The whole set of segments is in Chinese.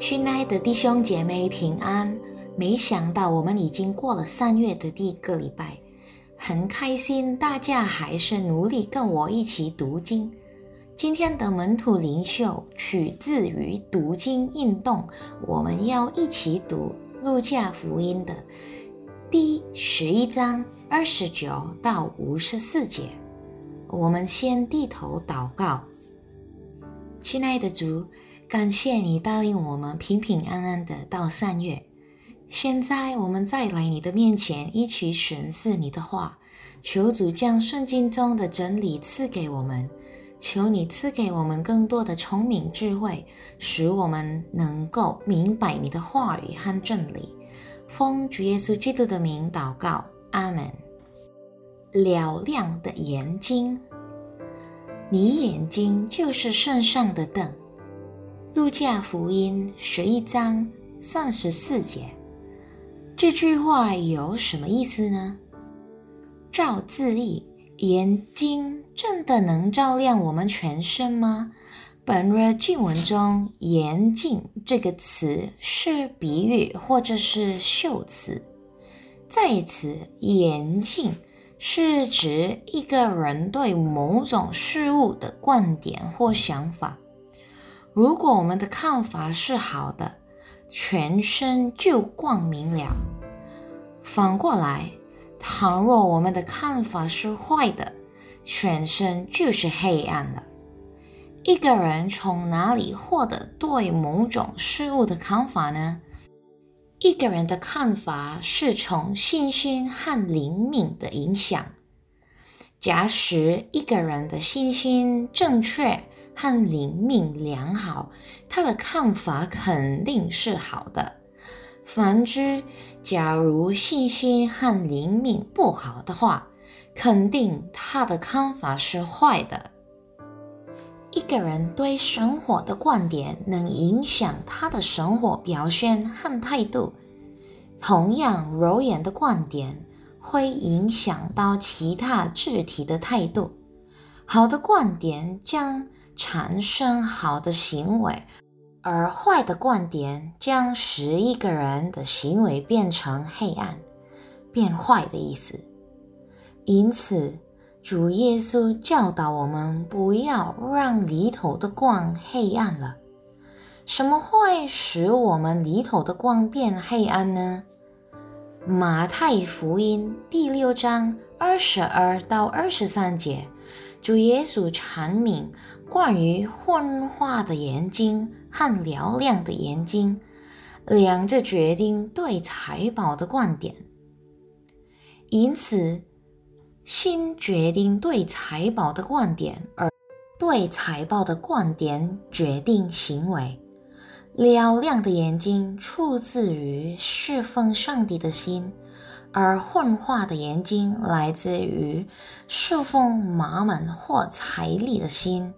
亲爱的弟兄姐妹平安！没想到我们已经过了三月的第一个礼拜，很开心大家还是努力跟我一起读经。今天的门徒灵修取自于读经运动，我们要一起读路加福音的第十一章二十九到五十四节。我们先低头祷告，亲爱的主。感谢你带领我们平平安安的到三月。现在我们再来你的面前，一起审视你的话。求主将圣经中的真理赐给我们，求你赐给我们更多的聪明智慧，使我们能够明白你的话语和真理。奉主耶稣基督的名祷告，阿门。嘹亮的眼睛，你眼睛就是圣上的灯。路加福音十一章三十四节，这句话有什么意思呢？照字义，眼睛真的能照亮我们全身吗？本日经文中“眼睛”这个词是比喻或者是修辞。在此，眼睛是指一个人对某种事物的观点或想法。如果我们的看法是好的，全身就光明了；反过来，倘若我们的看法是坏的，全身就是黑暗了。一个人从哪里获得对某种事物的看法呢？一个人的看法是从信心和灵敏的影响。假使一个人的信心正确，和灵敏良好，他的看法肯定是好的。反之，假如信心和灵敏不好的话，肯定他的看法是坏的。一个人对生活的观点能影响他的生活表现和态度。同样，肉眼的观点会影响到其他肢体的态度。好的观点将。产生好的行为，而坏的观点将使一个人的行为变成黑暗、变坏的意思。因此，主耶稣教导我们不要让里头的光黑暗了。什么会使我们里头的光变黑暗呢？马太福音第六章二十二到二十三节。主耶稣阐明关于混化的眼睛和嘹亮的眼睛，两者决定对财宝的观点。因此，心决定对财宝的观点，而对财宝的观点决定行为。嘹亮的眼睛出自于侍奉上帝的心。而混化的眼睛来自于侍奉马门或财力的心。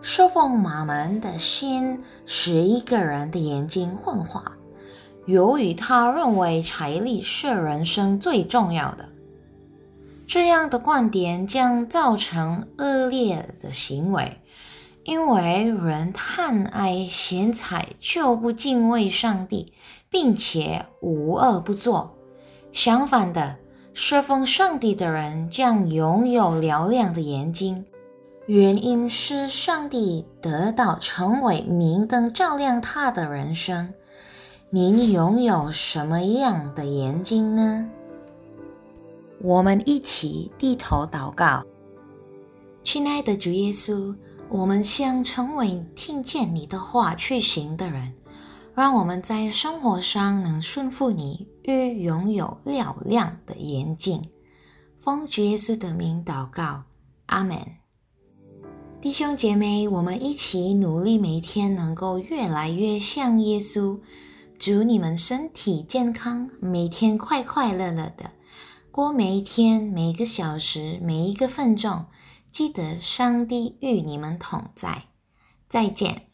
侍奉马门的心使一个人的眼睛混化，由于他认为财力是人生最重要的。这样的观点将造成恶劣的行为，因为人贪爱钱财就不敬畏上帝，并且无恶不作。相反的，侍奉上帝的人将拥有嘹亮的眼睛，原因是上帝得到成为明灯，照亮他的人生。您拥有什么样的眼睛呢？我们一起低头祷告，亲爱的主耶稣，我们想成为听见你的话去行的人。让我们在生活上能顺服你，与拥有嘹亮的眼睛。奉主耶稣的名祷告，阿门。弟兄姐妹，我们一起努力，每天能够越来越像耶稣。祝你们身体健康，每天快快乐乐的过每一天，每一个小时，每一个分钟。记得上帝与你们同在。再见。